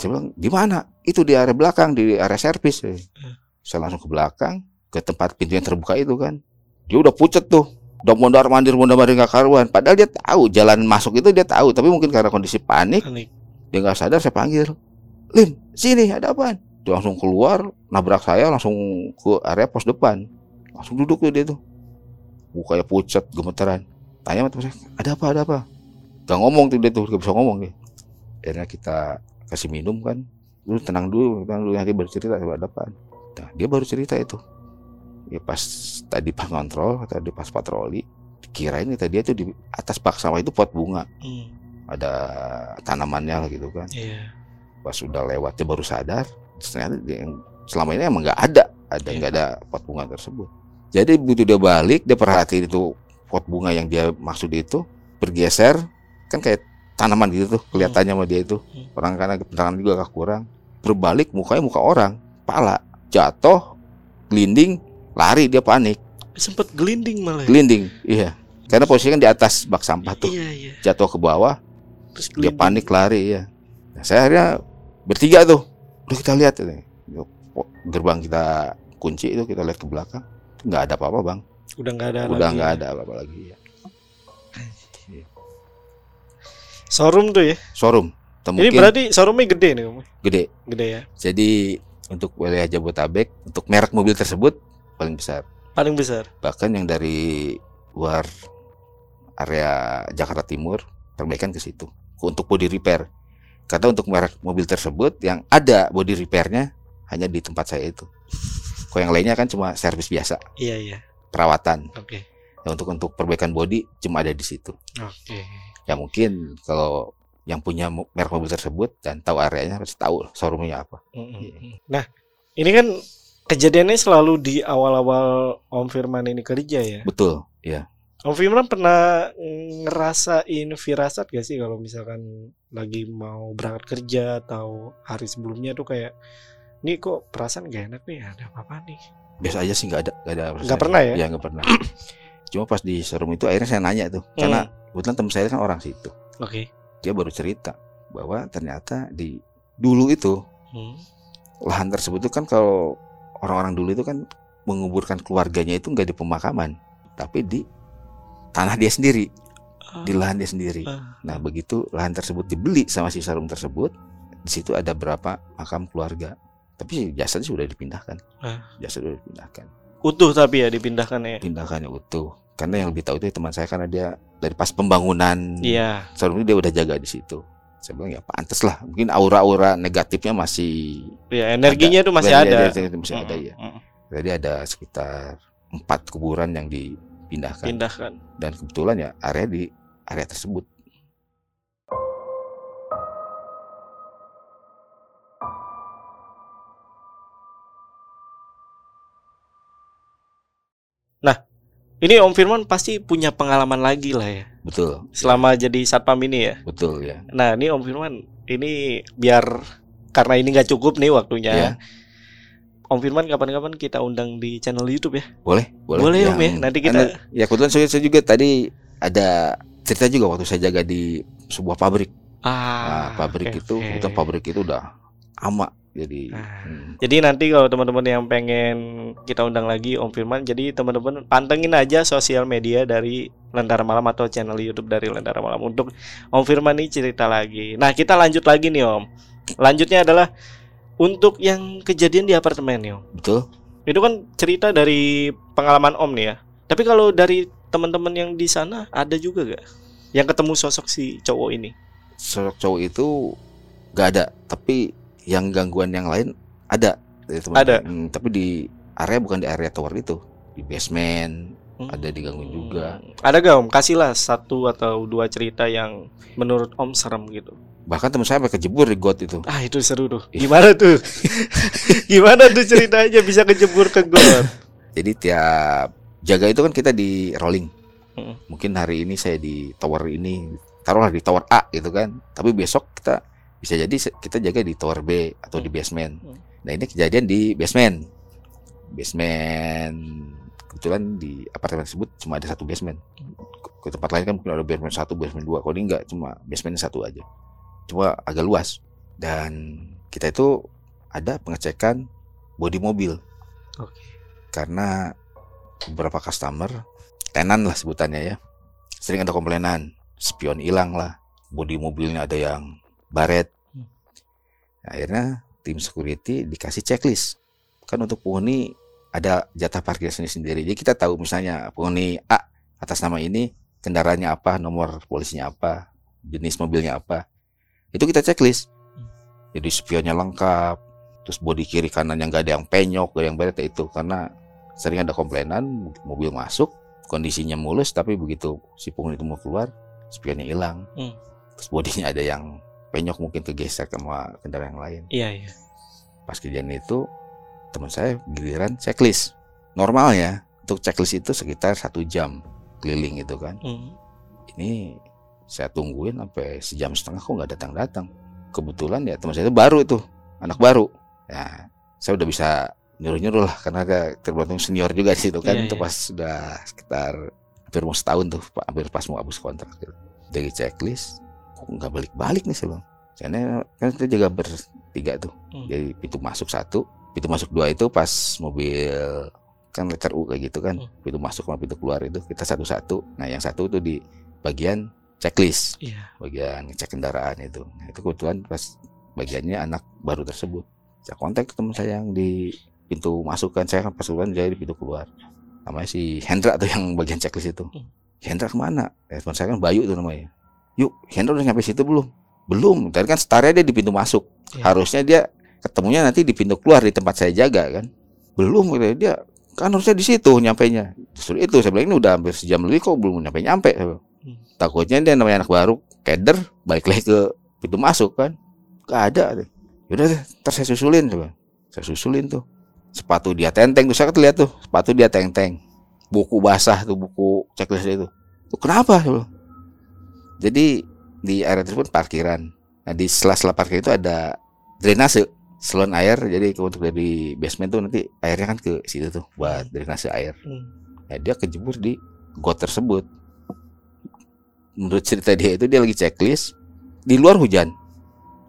Saya bilang di mana itu di area belakang di area servis. Saya langsung ke belakang ke tempat pintu yang terbuka itu kan. Dia udah pucet tuh udah mondar mandir mondar mandir nggak karuan. Padahal dia tahu jalan masuk itu dia tahu tapi mungkin karena kondisi panik Panik. dia nggak sadar saya panggil. Lim sini ada apaan? Dia langsung keluar nabrak saya langsung ke area pos depan. Langsung duduk tuh dia tuh. Mukanya pucat gemeteran tanya sama teman saya ada apa ada apa? Gak ngomong tuh dia tuh gak bisa ngomong dia. Akhirnya kita kasih minum kan. Lu tenang dulu tenang dulu nanti baru cerita ada apaan. Nah, dia baru cerita itu ya pas tadi pas kontrol tadi pas patroli kirain kata dia tuh di atas bak sawah itu pot bunga Hmm, ada tanamannya lah gitu kan Iya. pas sudah lewat dia baru sadar ternyata dia yang selama ini emang nggak ada ada Iya. nggak ada pot bunga tersebut jadi begitu dia balik dia perhatiin itu pot bunga yang dia maksud itu bergeser kan kayak tanaman gitu tuh kelihatannya sama dia itu Hmm. orang karena penerangan juga agak kurang berbalik mukanya muka orang pala jatuh gelinding lari dia panik Sempet gelinding malah. ya? gelinding iya karena posisinya kan di atas bak sampah tuh Iya, iya. jatuh ke bawah Terus dia panik lari ya nah, saya akhirnya bertiga tuh udah kita lihat ini gerbang kita kunci itu kita lihat ke belakang nggak ada apa-apa bang Udah nggak ada udah nggak ada apa-apa lagi ya. Showroom tuh ya. showroom Atau Ini berarti showroomnya gede nih, Om. gede Gede ya. jadi untuk wilayah Jabotabek untuk merek mobil tersebut paling besar Paling besar. bahkan yang dari luar area Jakarta Timur perbaikan ke situ untuk body repair karena untuk merek mobil tersebut yang ada body repairnya hanya di tempat saya itu kok yang lainnya kan cuma servis biasa Iya, iya. perawatan Oke. Ya, untuk untuk perbaikan body cuma ada di situ Oke. ya mungkin kalau yang punya merek mobil tersebut dan tahu areanya pasti tahu showroomnya apa Mm-mm. Nah, ini kan kejadiannya selalu di awal-awal Om Firman ini kerja ya. betul ya Om Firman pernah ngerasain firasat gak sih kalau misalkan lagi mau berangkat kerja atau hari sebelumnya tuh kayak nih kok perasaan gak enak nih? Ada apa nih? Biasa aja sih nggak ada nggak ada Nggak pernah ya? ya nggak pernah. Cuma pas di showroom itu akhirnya saya nanya tuh karena kebetulan teman saya kan orang situ. Oke. Dia baru cerita bahwa ternyata di dulu itu Hmm. lahan tersebut itu kan kalau orang-orang dulu itu kan menguburkan keluarganya itu nggak di pemakaman tapi di tanah dia sendiri di lahan dia sendiri. Ah. nah begitu lahan tersebut dibeli sama si showroom tersebut di situ ada berapa makam keluarga. Tapi jasadnya sudah dipindahkan. Ah. jasad sudah dipindahkan. Utuh tapi ya dipindahkan ya? Pindahkannya utuh. Karena yang lebih tahu itu teman saya karena dia dari pas pembangunan iya. Showroom itu dia udah jaga di situ saya bilang ya pantas lah mungkin aura-aura negatifnya masih ya energinya tuh masih Iya, ada. masih ada ya jadi ada sekitar empat kuburan yang dipindahkan. Pindahkan. Dan kebetulan ya area di area tersebut ini Om Firman pasti punya pengalaman lagi lah ya. Betul. Selama jadi satpam ini ya. Betul ya. Nah ini Om Firman ini biar karena ini nggak cukup nih waktunya. Ya. Om Firman kapan-kapan kita undang di channel YouTube ya? Boleh boleh. Boleh, Om, ya. Yang- Nanti kita- Anda- ya kebetulan saya, saya juga tadi ada cerita juga waktu saya jaga di sebuah pabrik. Ah Nah, pabrik oke, itu kebetulan pabrik itu udah ama jadi Ah. hmm, Jadi nanti kalau teman-teman yang pengen kita undang lagi Om Firman, jadi teman-teman pantengin aja sosial media dari Lentera Malam atau channel YouTube dari Lentera Malam untuk Om Firman nih cerita lagi. Nah kita lanjut lagi nih Om. Lanjutnya adalah untuk yang kejadian di apartemen nih Om. betul Itu kan cerita dari pengalaman Om nih ya. Tapi kalau dari teman-teman yang di sana ada juga gak yang ketemu sosok si cowok ini? sosok cowok itu gak ada tapi yang gangguan yang lain ada dari teman Ada. Hmm, tapi di area bukan di area tower itu di basement Hmm. ada digangguin juga Ada gak Om? Kasihlah satu atau dua cerita yang menurut Om serem gitu. bahkan teman saya sampai kejebur di got itu Ah itu seru tuh. Ih. Gimana tuh? (laughs) Gimana tuh ceritanya bisa kejebur ke got? (laughs) jadi tiap jaga itu kan kita di rolling Mm. mungkin hari ini saya di tower ini taruhlah di tower A gitu kan tapi besok kita bisa jadi kita jaga di tower B atau di basement. Hmm. nah ini kejadian di basement. Basement kebetulan di apartemen tersebut cuma ada satu basement. Ke tempat lain kan mungkin ada basement satu basement dua. Kalau ini enggak cuma basement satu aja. Cuma agak luas. Dan kita itu ada pengecekan bodi mobil. Oke. karena beberapa customer tenan lah sebutannya ya sering ada komplainan spion hilang lah bodi mobilnya ada yang baret Hmm. Akhirnya tim security dikasih checklist. Kan untuk penghuni ada jatah parkir sendiri sendiri. Jadi kita tahu misalnya penghuni A atas nama ini kendaraannya apa nomor polisinya apa jenis mobilnya apa. Itu kita checklist. Hmm. jadi spionnya lengkap terus bodi kiri kanan yang gak ada yang penyok gak ada yang baret itu karena sering ada komplainan mobil masuk kondisinya mulus tapi begitu si penghuni itu mau keluar spionnya hilang. Hmm. terus bodinya ada yang penyok mungkin kegesek sama kendaraan yang lain Iya iya. pas kejadian itu teman saya giliran checklist normal ya untuk checklist itu sekitar satu jam keliling itu kan Hmm. ini saya tungguin sampai sejam setengah kok nggak datang datang kebetulan ya teman saya itu baru itu anak baru ya saya udah bisa nyuruh nyuruh lah karena ada terbantu senior juga situ kan Iya, itu iya. pas sudah sekitar hampir mau setahun tuh hampir pas mau habis kontrak gitu. dari checklist nggak balik balik nih saya bilang karena kan kita jaga bertiga tuh. Hmm. jadi pintu masuk satu pintu masuk dua itu pas mobil kan letter U kayak gitu kan. Hmm. pintu masuk sama pintu keluar itu kita satu-satu. Nah yang satu tuh di bagian checklist. Iya. bagian ngecek kendaraan itu. Nah, itu kebetulan pas bagiannya anak baru tersebut. Saya kontak teman saya yang di pintu masuk kan. Saya kan pas keluar jadi di pintu keluar. Namanya si Hendra tuh yang bagian checklist itu. Hmm. Hendra ke mana? Eh, teman saya kan Bayu tuh namanya yuk Hendra udah nyampe situ belum? Belum. Tadi kan startnya dia di pintu masuk. Iya. harusnya dia ketemunya nanti di pintu keluar di tempat saya jaga kan? Belum gitu. dia kan harusnya di situ nyampe nya justru itu saya bilang ini udah hampir sejam lebih kok belum nyampe nyampe. Hmm. takutnya dia namanya anak baru keder balik lagi ke pintu masuk kan? Gak ada yaudah ntar saya susulin coba saya susulin tuh. Sepatu dia tenteng tuh. Saya lihat tuh. Sepatu dia tenteng buku basah tuh buku checklist itu. Tuh, kenapa? Lu? Jadi di area tersebut parkiran. Nah di sela-sela parkir itu ada drainase saluran air. Jadi untuk dari basement tuh nanti airnya kan ke situ tuh buat drainase air. Hmm. Ya, dia kejebur di got tersebut. Menurut cerita dia itu dia lagi checklist di luar hujan.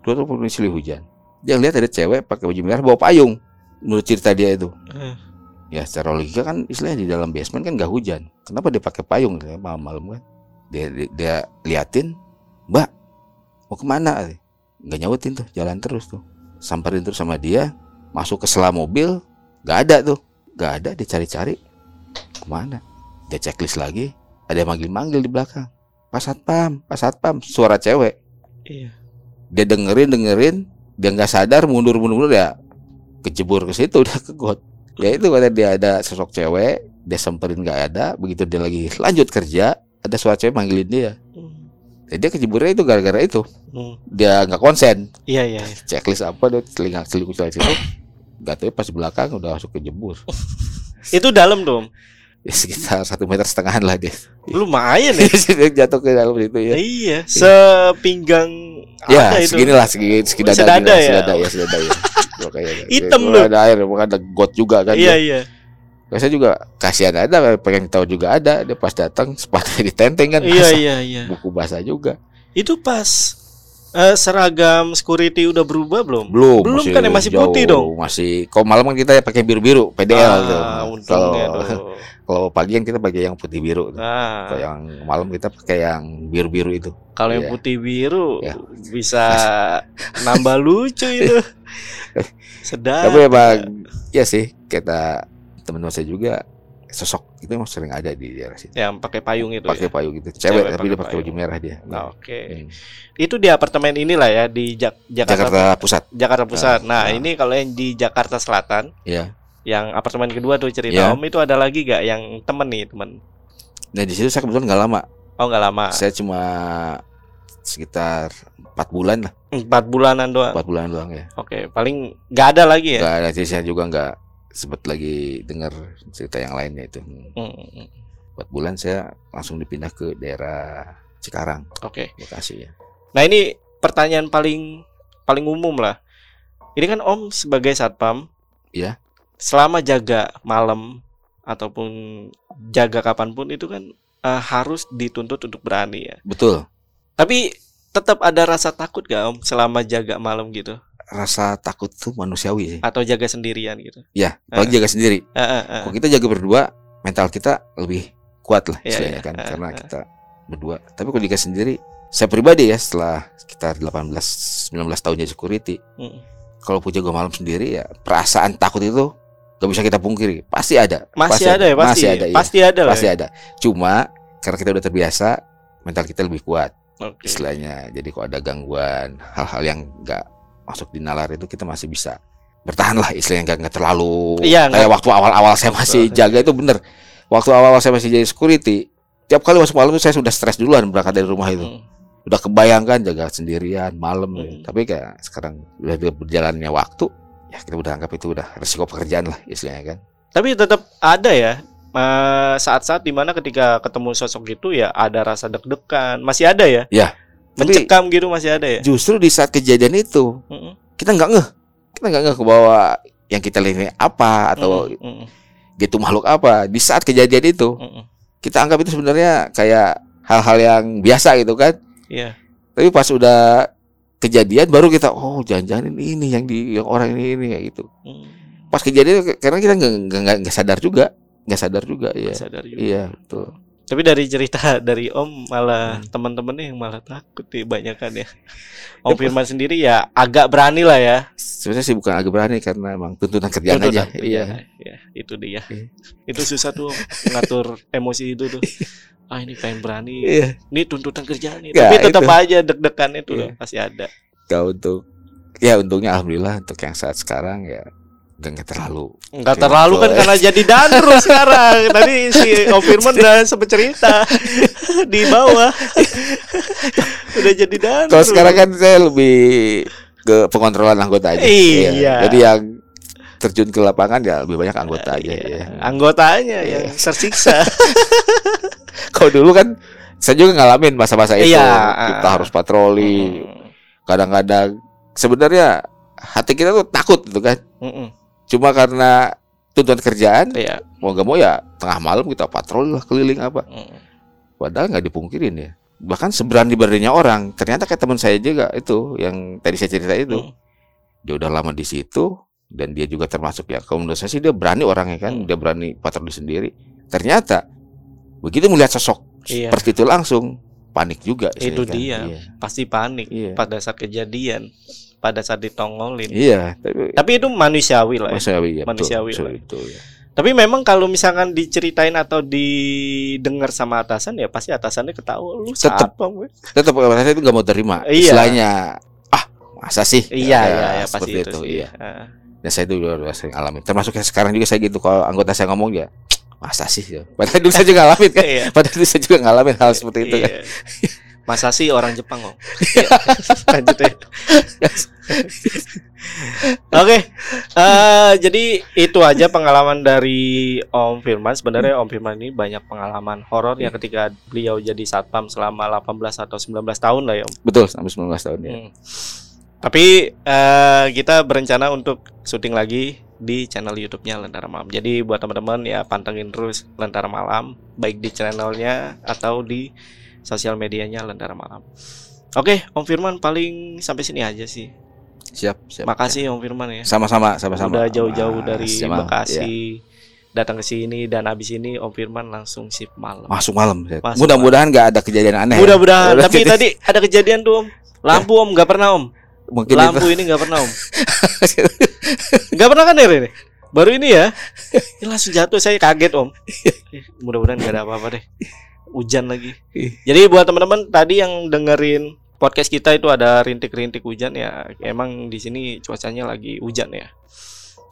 Luar tuh kondisi hujan. Dia lihat ada cewek pakai baju merah bawa payung. Menurut cerita dia itu. Eh. Ya secara logika kan istilahnya di dalam basement kan gak hujan. Kenapa dia pakai payung gitu ya, malam-malam kan? Dia, dia, dia liatin, Mbak, mau ke mana? Nggak nyautin tuh, jalan terus tuh. Samperin terus sama dia, masuk ke sela mobil, gak ada tuh. Gak ada, dia cari-cari. Ke mana? Dia checklist lagi, ada yang manggil-manggil di belakang. Pak Satpam, Pak Satpam, suara cewek. Iya. Dia dengerin, dengerin, dia nggak sadar, mundur, mundur, mundur, ya kejebur ke situ, (laughs) udah ke got. Ya itu kata dia ada sosok cewek, dia semperin nggak ada, begitu dia lagi lanjut kerja, ada suara cewek manggilin dia. Hmm. Jadi dia kejeburnya itu gara-gara itu. Hmm. Dia nggak konsen. Iya iya. iya. (laughs) Checklist apa dia telinga selingkuh selingkuh situ. Gak tahu pas belakang udah masuk kejebur. (laughs) Itu dalam dong. Ya, sekitar satu meter setengahan lah dia. Lumayan ya. (laughs) Jatuh ke dalam situ ya. iya. Sepinggang Ya, ada itu. segini lah, segini, segini Oh, sedada ya? sedada ya, sedada ya. Makanya, Hitam kalau lu. Ada air, bukan ada got juga kan. Iya iya. Saya juga kasihan ada, pengen tahu juga ada. Dia pas datang (laughs) sepatunya ditenteng kan. Iya basah. iya iya. Buku basah juga. Itu pas eh, seragam security udah berubah belum? Belum. Belum kan ya, masih putih dong? Masih. Kalau malam kan kita pakai biru-biru, PDL tuh. Ah, Kalau (laughs) kalau pagi kan kita pakai yang putih biru. tuh. Kalau Nah, yang malam kita pakai yang biru-biru itu. kalau yang iya. putih biru Iya. bisa (laughs) nambah lucu itu. Sedap. Tapi emang ya sih kita teman-teman saya juga sosok itu emang sering ada di daerah situ. yang pakai payung itu Pakai ya. payung gitu. Cewek Cewek, tapi dia pakai baju merah dia. Nah, Oke. Hmm. Itu di apartemen inilah ya di Jak- Jakarta Jakarta Pusat. Jakarta Pusat. Nah, Nah. ini kalau yang di Jakarta Selatan, Ya. yang apartemen kedua tuh cerita Iya. Om itu ada lagi gak yang temen nih temen? Nah di situ saya kebetulan nggak lama. Oh nggak lama, Saya cuma sekitar empat bulan lah, empat bulanan doang. empat bulan doang ya. Oke, paling nggak ada lagi ya? Nggak ada jadi saya juga nggak sempat lagi dengar cerita yang lainnya itu. Hmm. Empat bulan saya langsung dipindah ke daerah Cikarang, Oke. Bekasi ya. Nah ini pertanyaan paling paling umum lah. Ini kan Om sebagai satpam, Iya. Selama jaga malam ataupun jaga kapan pun itu kan eh, harus dituntut untuk berani ya. Betul. Tapi tetap ada rasa takut gak Om selama jaga malam gitu Rasa takut tuh manusiawi sih. atau jaga sendirian gitu? Ya, apalagi jaga sendiri. Eh, eh, eh. Kalau kita jaga berdua, mental kita lebih kuat lah Iya, istilahnya iya. kan, Eh, karena kita berdua. Tapi kalau jaga sendiri, saya pribadi ya setelah sekitar 18 19 tahun jadi security, Mm. kalau pun jaga malam sendiri ya perasaan takut itu gak bisa kita pungkiri, pasti ada. Masih ada ya pasti. Masih ada, iya. Pasti ada lah. Pasti ya? ada. Cuma karena kita udah terbiasa, mental kita lebih kuat Oke. istilahnya. Jadi kalau ada gangguan, hal-hal yang nggak masuk di nalar itu kita masih bisa bertahan lah istilahnya nggak nggak terlalu Iya, kayak nggak- waktu awal-awal saya masih jaga itu bener. Waktu awal-awal saya masih jadi security, tiap kali masuk malam itu saya sudah stres duluan berangkat dari rumah itu. Mm. Udah kebayangkan jaga sendirian malam. Hmm. Tapi kayak sekarang udah berjalannya waktu, ya kita udah anggap itu udah resiko pekerjaan lah istilahnya kan. Tapi tetap ada ya eh, saat-saat di mana ketika ketemu sosok itu ya ada rasa deg-degan, masih ada ya? Ya, tapi- Mencekam gitu masih ada ya? Justru di saat kejadian itu Mm-mm. kita nggak ngeh, kita nggak ngeh ke bahwa yang kita lihat apa atau Mm-mm, mm-mm, dia itu makhluk apa. Di saat kejadian itu mm-mm. kita anggap itu sebenarnya kayak hal-hal yang biasa gitu kan. Iya. Tapi pas udah kejadian baru kita oh jangan-jangan ini, ini yang di yang orang ini ini kayak gitu. Mm. Pas kejadian karena kita nggak sadar juga, nggak sadar juga ya. Sadar juga. Iya betul. Tapi dari cerita (laughs) dari Om malah Hmm. teman-temannya yang malah takut nih banyak kan ya. Om Firman sendiri ya agak berani lah ya. Sebenarnya sih bukan agak berani karena emang tuntutan kerjaan Tuntutan aja. kerjaan. Iya. Ya, itu dia. Iya. Itu susah tuh ngatur emosi itu tuh. Ah ini pengen berani. Iya. Ini tuntutan kerjaan nih. Ya, Tapi tetap itu. aja deg-degan itu Iya. loh, pasti ada. Kau untuk ya untungnya alhamdulillah untuk yang saat sekarang ya nggak terlalu Enggak Oke, terlalu kan karena jadi dandru (laughs) sekarang. Tadi si Om Firman udah sempet cerita (laughs) di bawah. udah jadi dandru. Kalau sekarang kan saya lebih ke pengontrolan anggota aja. Iya. Jadi yang terjun ke lapangan ya lebih banyak anggota aja Iya. ya. Anggotanya Iya. yang tersiksa. (laughs) Kalau dulu kan saya juga ngalamin masa-masa itu Iya, kita ah. harus patroli. Kadang-kadang sebenarnya hati kita tuh takut gitu kan. mm, mm. Cuma karena tuntutan kerjaan Iya. mau gak mau ya tengah malam kita patroli lah keliling apa. Mm. Padahal nggak dipungkirin ya. Bahkan seberani beraninya orang. Ternyata kayak teman saya juga itu yang tadi saya cerita itu. Mm. Dia udah lama di situ dan dia juga termasuk ya. Kalau menurut saya sih dia berani orangnya kan. Hmm. Dia berani patroli sendiri. Ternyata begitu melihat sosok Iya. seperti itu langsung panik juga. Itu kan. dia. Iya. Pasti panik Iya. pada saat kejadian, pada saat ditongolin. Iya, tapi Tapi itu manusiawi lah ya. manusiawi ya, Manusiawi betul, lah. betul, ya. Tapi memang kalau misalkan diceritain atau didengar sama atasan ya pasti atasannya ketawa lu gue. Tetap saya itu nggak mau terima. Iya. Istilahnya ah masa sih? Iya Ya, iya ya, pasti seperti itu, itu. sih. Iya. Dan saya itu luar biasa ngalamin. Termasuk sekarang juga saya gitu. Kalau anggota saya ngomong ya masa sih? Ya. Padahal dulu saya juga ngalamin kan. Iya. Padahal dulu saya juga ngalamin hal seperti itu kan. Iya. Masa sih orang Jepang kok. (laughs) Lanjut ya. (laughs) Oke, eh, jadi itu aja pengalaman dari Om Firman. Sebenarnya Om Firman ini banyak pengalaman horor ya ketika beliau jadi satpam selama 18 atau 19 tahun lah ya Om. Betul, sampai 19 tahun ya. Hmm. Tapi eh, kita berencana untuk syuting lagi di channel YouTube-nya Lentera Malam. Jadi buat teman-teman ya pantengin terus Lentera Malam, baik di channelnya atau di sosial medianya Lentera Malam. Oke, Om Firman paling sampai sini aja sih. Siap, siap. Makasih Om Firman ya. Sama-sama, sama-sama. Udah jauh-jauh Mas, dari sama- Bekasi ya. datang ke sini dan abis ini Om Firman langsung shift malam. Masuk malam. Mudah-mudahan nggak ada kejadian aneh. ya. Mudah-mudahan. Udah, (laughs) Tapi tadi ada kejadian tuh Om. Lampu Om nggak pernah Om. mungkin Lampu ini nggak pernah Om. (laughs) Nggak pernah kan Ere? Baru ini ya. Ini langsung jatuh saya kaget Om. (laughs) Mudah-mudahan nggak ada apa-apa deh. Hujan lagi. Jadi buat teman-teman tadi yang dengerin podcast kita itu ada rintik-rintik hujan ya. Emang di sini cuacanya lagi hujan ya.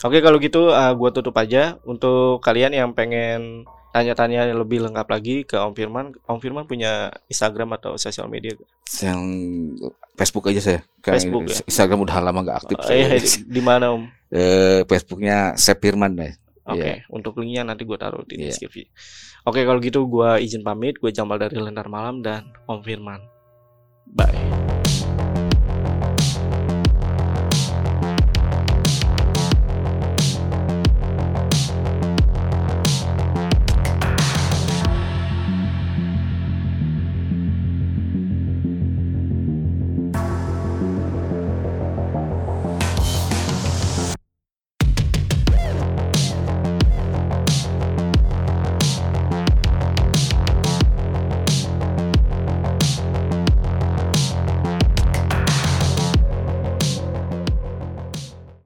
Oke kalau gitu uh, gua tutup aja untuk kalian yang pengen tanya-tanya lebih lengkap lagi ke Om Firman. Om Firman punya Instagram atau sosial media? yang Facebook aja saya. Kan Facebook ya? Instagram udah lama nggak aktif. Eh, saya. di, di mana Om? Eh, Facebooknya Sepirman ya. Oke, untuk linknya nanti gue taruh di Iya. deskripsi. Oke, kalau gitu gue izin pamit. Gue Jamal dari Lentar Malam dan Om Firman. Bye.